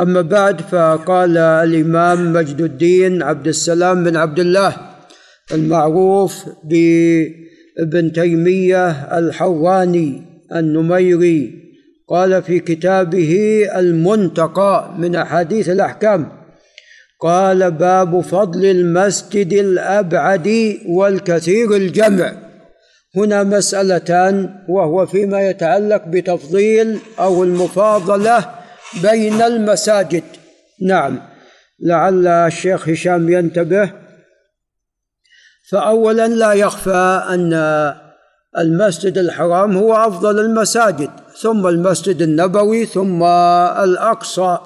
أما بعد فقال الإمام مجد الدين عبد السلام بن عبد الله المعروف بابن تيمية الحواني النميري قال في كتابه المنتقى من أحاديث الأحكام قال باب فضل المسجد الأبعد والكثير الجمع. هنا مسألتان وهو فيما يتعلق بتفضيل أو المفاضلة بين المساجد. نعم. لعل الشيخ هشام ينتبه. فأولا لا يخفى أن المسجد الحرام هو أفضل المساجد ثم المسجد النبوي ثم الأقصى.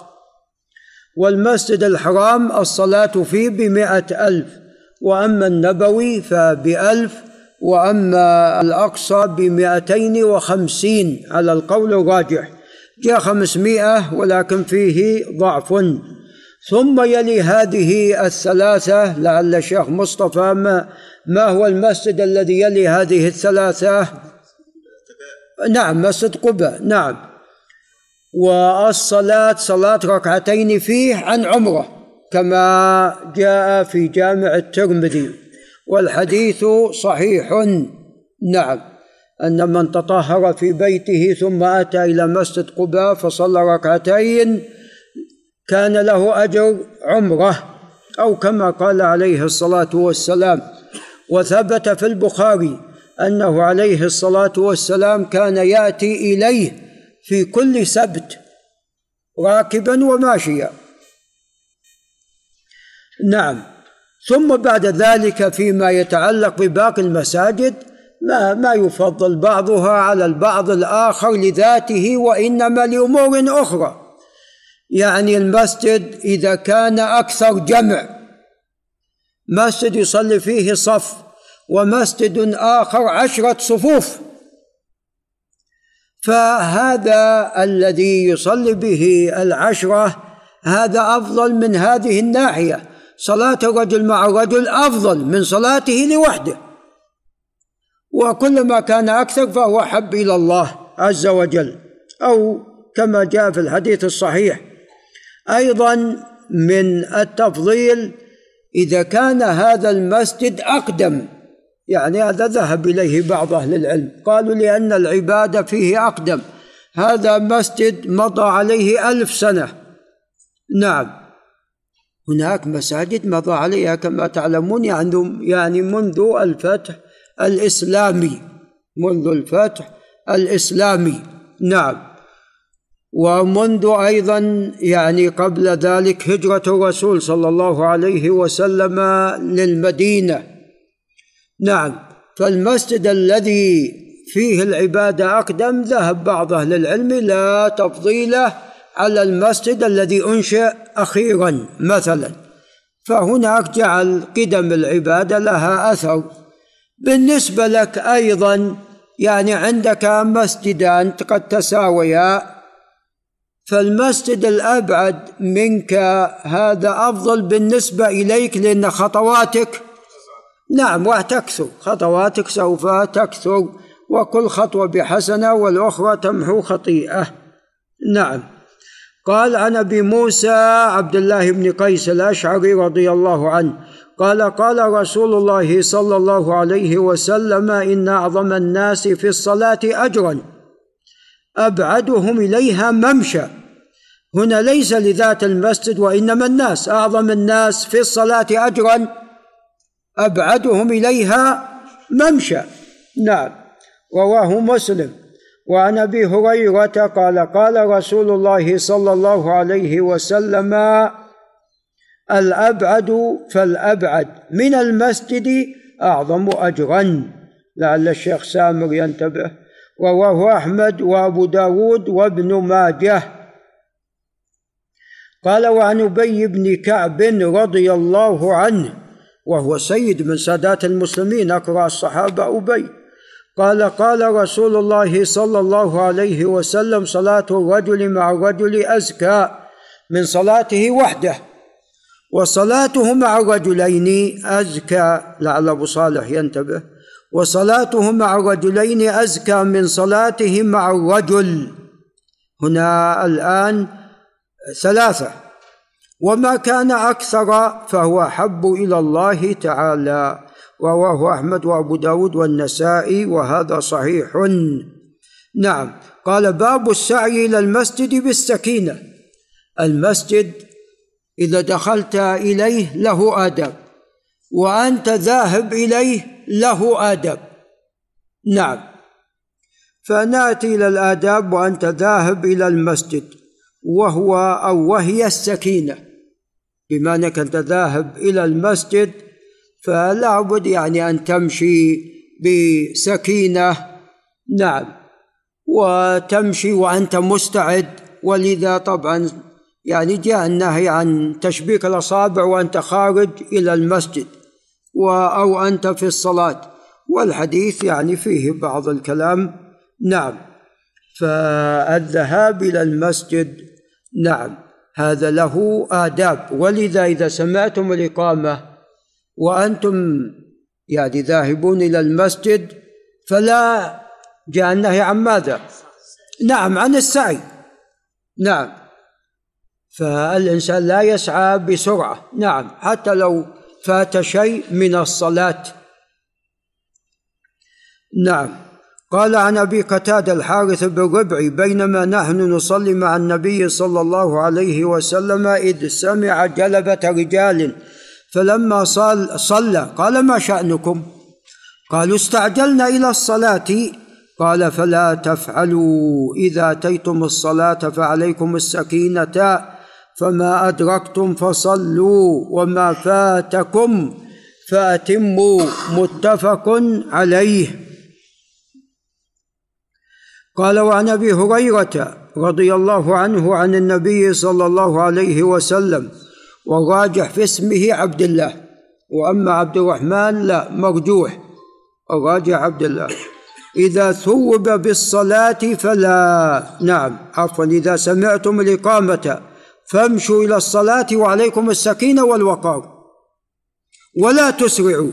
والمسجد الحرام الصلاة فيه بمئة ألف وأما النبوي فبألف وأما الأقصى بمئتين وخمسين على القول الراجح. جاء خمسمائة ولكن فيه ضعف. ثم يلي هذه الثلاثة لعل الشيخ مصطفى ما, ما هو المسجد الذي يلي هذه الثلاثة؟ نعم مسجد قباء نعم. والصلاة صلاة ركعتين فيه عن عمرة كما جاء في جامع الترمذي. والحديث صحيح نعم. أن من تطهر في بيته ثم أتى إلى مسجد قباء فصلى ركعتين كان له أجر عمرة أو كما قال عليه الصلاة والسلام. وثبت في البخاري أنه عليه الصلاة والسلام كان يأتي إليه في كل سبت راكبا وماشيا. نعم. ثم بعد ذلك فيما يتعلق بباقي المساجد ما ما يفضل بعضها على البعض الآخر لذاته وإنما لأمور أخرى. يعني المسجد إذا كان أكثر جمع مسجد يصلي فيه صف ومسجد آخر عشرة صفوف. فهذا الذي يصلي به العشرة هذا أفضل من هذه الناحية. صلاة الرجل مع الرجل أفضل من صلاته لوحده. وكلما كان أكثر فهو أحب إلى الله عز وجل. أو كما جاء في الحديث الصحيح أيضا من التفضيل إذا كان هذا المسجد أقدم. يعني هذا ذهب إليه بعض أهل العلم. قالوا لأن العبادة فيه أقدم. هذا مسجد مضى عليه ألف سنة. نعم. هناك مساجد مضى عليها كما تعلمون يعني يعني منذ الفتح الإسلامي منذ الفتح الإسلامي نعم. ومنذ أيضا يعني قبل ذلك هجرة الرسول صلى الله عليه وسلم للمدينة. نعم. فالمسجد الذي فيه العبادة أقدم ذهب بعض أهل العلم لا تفضيله على المسجد الذي أنشئ أخيرا مثلا. فهناك جعل قدم العبادة لها أثر. بالنسبة لك أيضا يعني عندك مسجدان قد تساويا فالمسجد الأبعد منك هذا أفضل بالنسبة إليك لأن خطواتك نعم وتكثر خطواتك سوف تكثر وكل خطوة بحسنة والأخرى تمحو خطيئة. نعم. قال عن أبي موسى عبد الله بن قيس الأشعري رضي الله عنه قال قال رسول الله صلى الله عليه وسلم إن أعظم الناس في الصلاة أجرا أبعدهم إليها ممشى. هنا ليس لذات المسجد وإنما الناس. أعظم الناس في الصلاة أجرا أبعدهم إليها ممشى. نعم. رواه مسلم. وعن أبي هريرة قال قال رسول الله صلى الله عليه وسلم الأبعد فالأبعد. من المسجد أعظم أجرا. لعل الشيخ سامر ينتبه. رواه أحمد وأبو داود وابن ماجه. قال وعن أبي بن كعب رضي الله عنه وهو سيد من سادات المسلمين أقرأ الصحابة أبي قال قال رسول الله صلى الله عليه وسلم صلاة الرجل مع الرجل أزكى من صلاته وحده وصلاته مع الرجلين أزكى لعل أبو صالح ينتبه. وصلاته مع الرجلين أزكى من صلاته مع الرجل. هنا الآن ثلاثة. وما كان أكثر فهو أحب إلى الله تعالى رواه أحمد وأبو داود والنسائي وهذا صحيح. نعم. قال باب السعي إلى المسجد بالسكينة. المسجد إذا دخلت إليه له آداب وأنت ذاهب إليه له آداب نعم. فنأتي إلى الآداب وأنت ذاهب إلى المسجد وهو أو وهي السكينة. بما أنك أنت ذاهب إلى المسجد فلا بد يعني أن تمشي بسكينة. نعم. وتمشي وأنت مستعد ولذا طبعا يعني جاء النهي عن تشبيك الأصابع وأنت خارج إلى المسجد أو أنت في الصلاة. والحديث يعني فيه بعض الكلام. نعم. فالذهاب إلى المسجد نعم هذا له آداب. ولذا إذا سمعتم الإقامة وأنتم يعني ذاهبون إلى المسجد فلا جاء النهي عن ماذا؟ نعم عن السعي. نعم. فالإنسان لا يسعى بسرعة. نعم حتى لو فات شيء من الصلاة. نعم. قال عن أبي قتادة الحارث بن ربعي بينما نحن نصلي مع النبي صلى الله عليه وسلم إذ سمع جلبة رجال فلما صل صلى قال ما شأنكم؟ قالوا استعجلنا إلى الصلاة. قال فلا تفعلوا. إذا أتيتم الصلاة فعليكم السكينة. فما أدركتم فصلوا وما فاتكم فأتموا متفق عليه. قال وعن أبي هريرة رضي الله عنه عن النبي صلى الله عليه وسلم والراجح في اسمه عبد الله وأما عبد الرحمن لا مرجوح. الراجح عبد الله. إذا ثوب بالصلاة فلا. نعم عفوا إذا سمعتم الإقامة فامشوا إلى الصلاة وعليكم السكينة والوقار. ولا تسرعوا.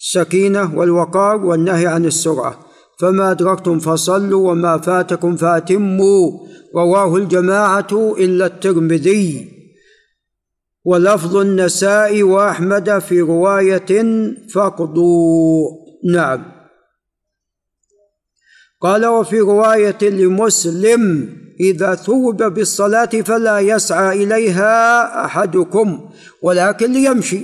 السكينة والوقار والنهي عن السرعة. فما أدركتم فصلوا وما فاتكم فاتموا. رواه الجماعة إلا الترمذي. ولفظ النساء وأحمد في رواية فقدوا نعم. قال وفي رواية لمسلم إذا ثوب بالصلاة فلا يسعى إليها أحدكم ولكن ليمشي.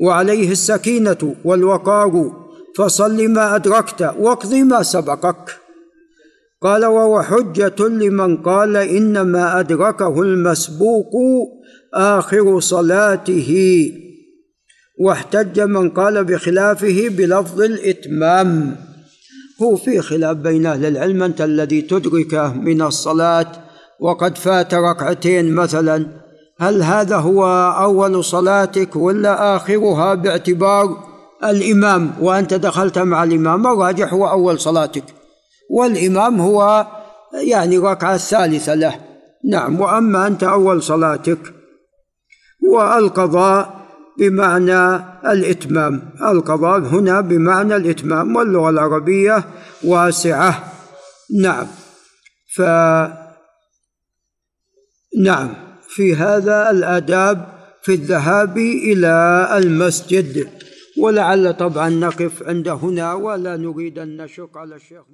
وعليه السكينة والوقار فصل ما أدركت واقض ما سبقك. قال وهو حجة لمن قال إنما أدركه المسبوق آخر صلاته. واحتج من قال بخلافه بلفظ الإتمام. هو في خلاف بين أهل العلم أنت الذي تدركه من الصلاة وقد فات ركعتين مثلا. هل هذا هو أول صلاتك ولا آخرها باعتبار الإمام؟ وأنت دخلت مع الإمام الراجح هو أول صلاتك. والإمام هو يعني ركعة الثالثة له. نعم وأما أنت أول صلاتك. والقضاء بمعنى الإتمام. القضاء هنا بمعنى الإتمام واللغة العربية واسعة. نعم. ف نعم. في هذا الآداب في الذهاب إلى المسجد. ولعل طبعا نقف عند هنا ولا نريد أن نشق على الشيخ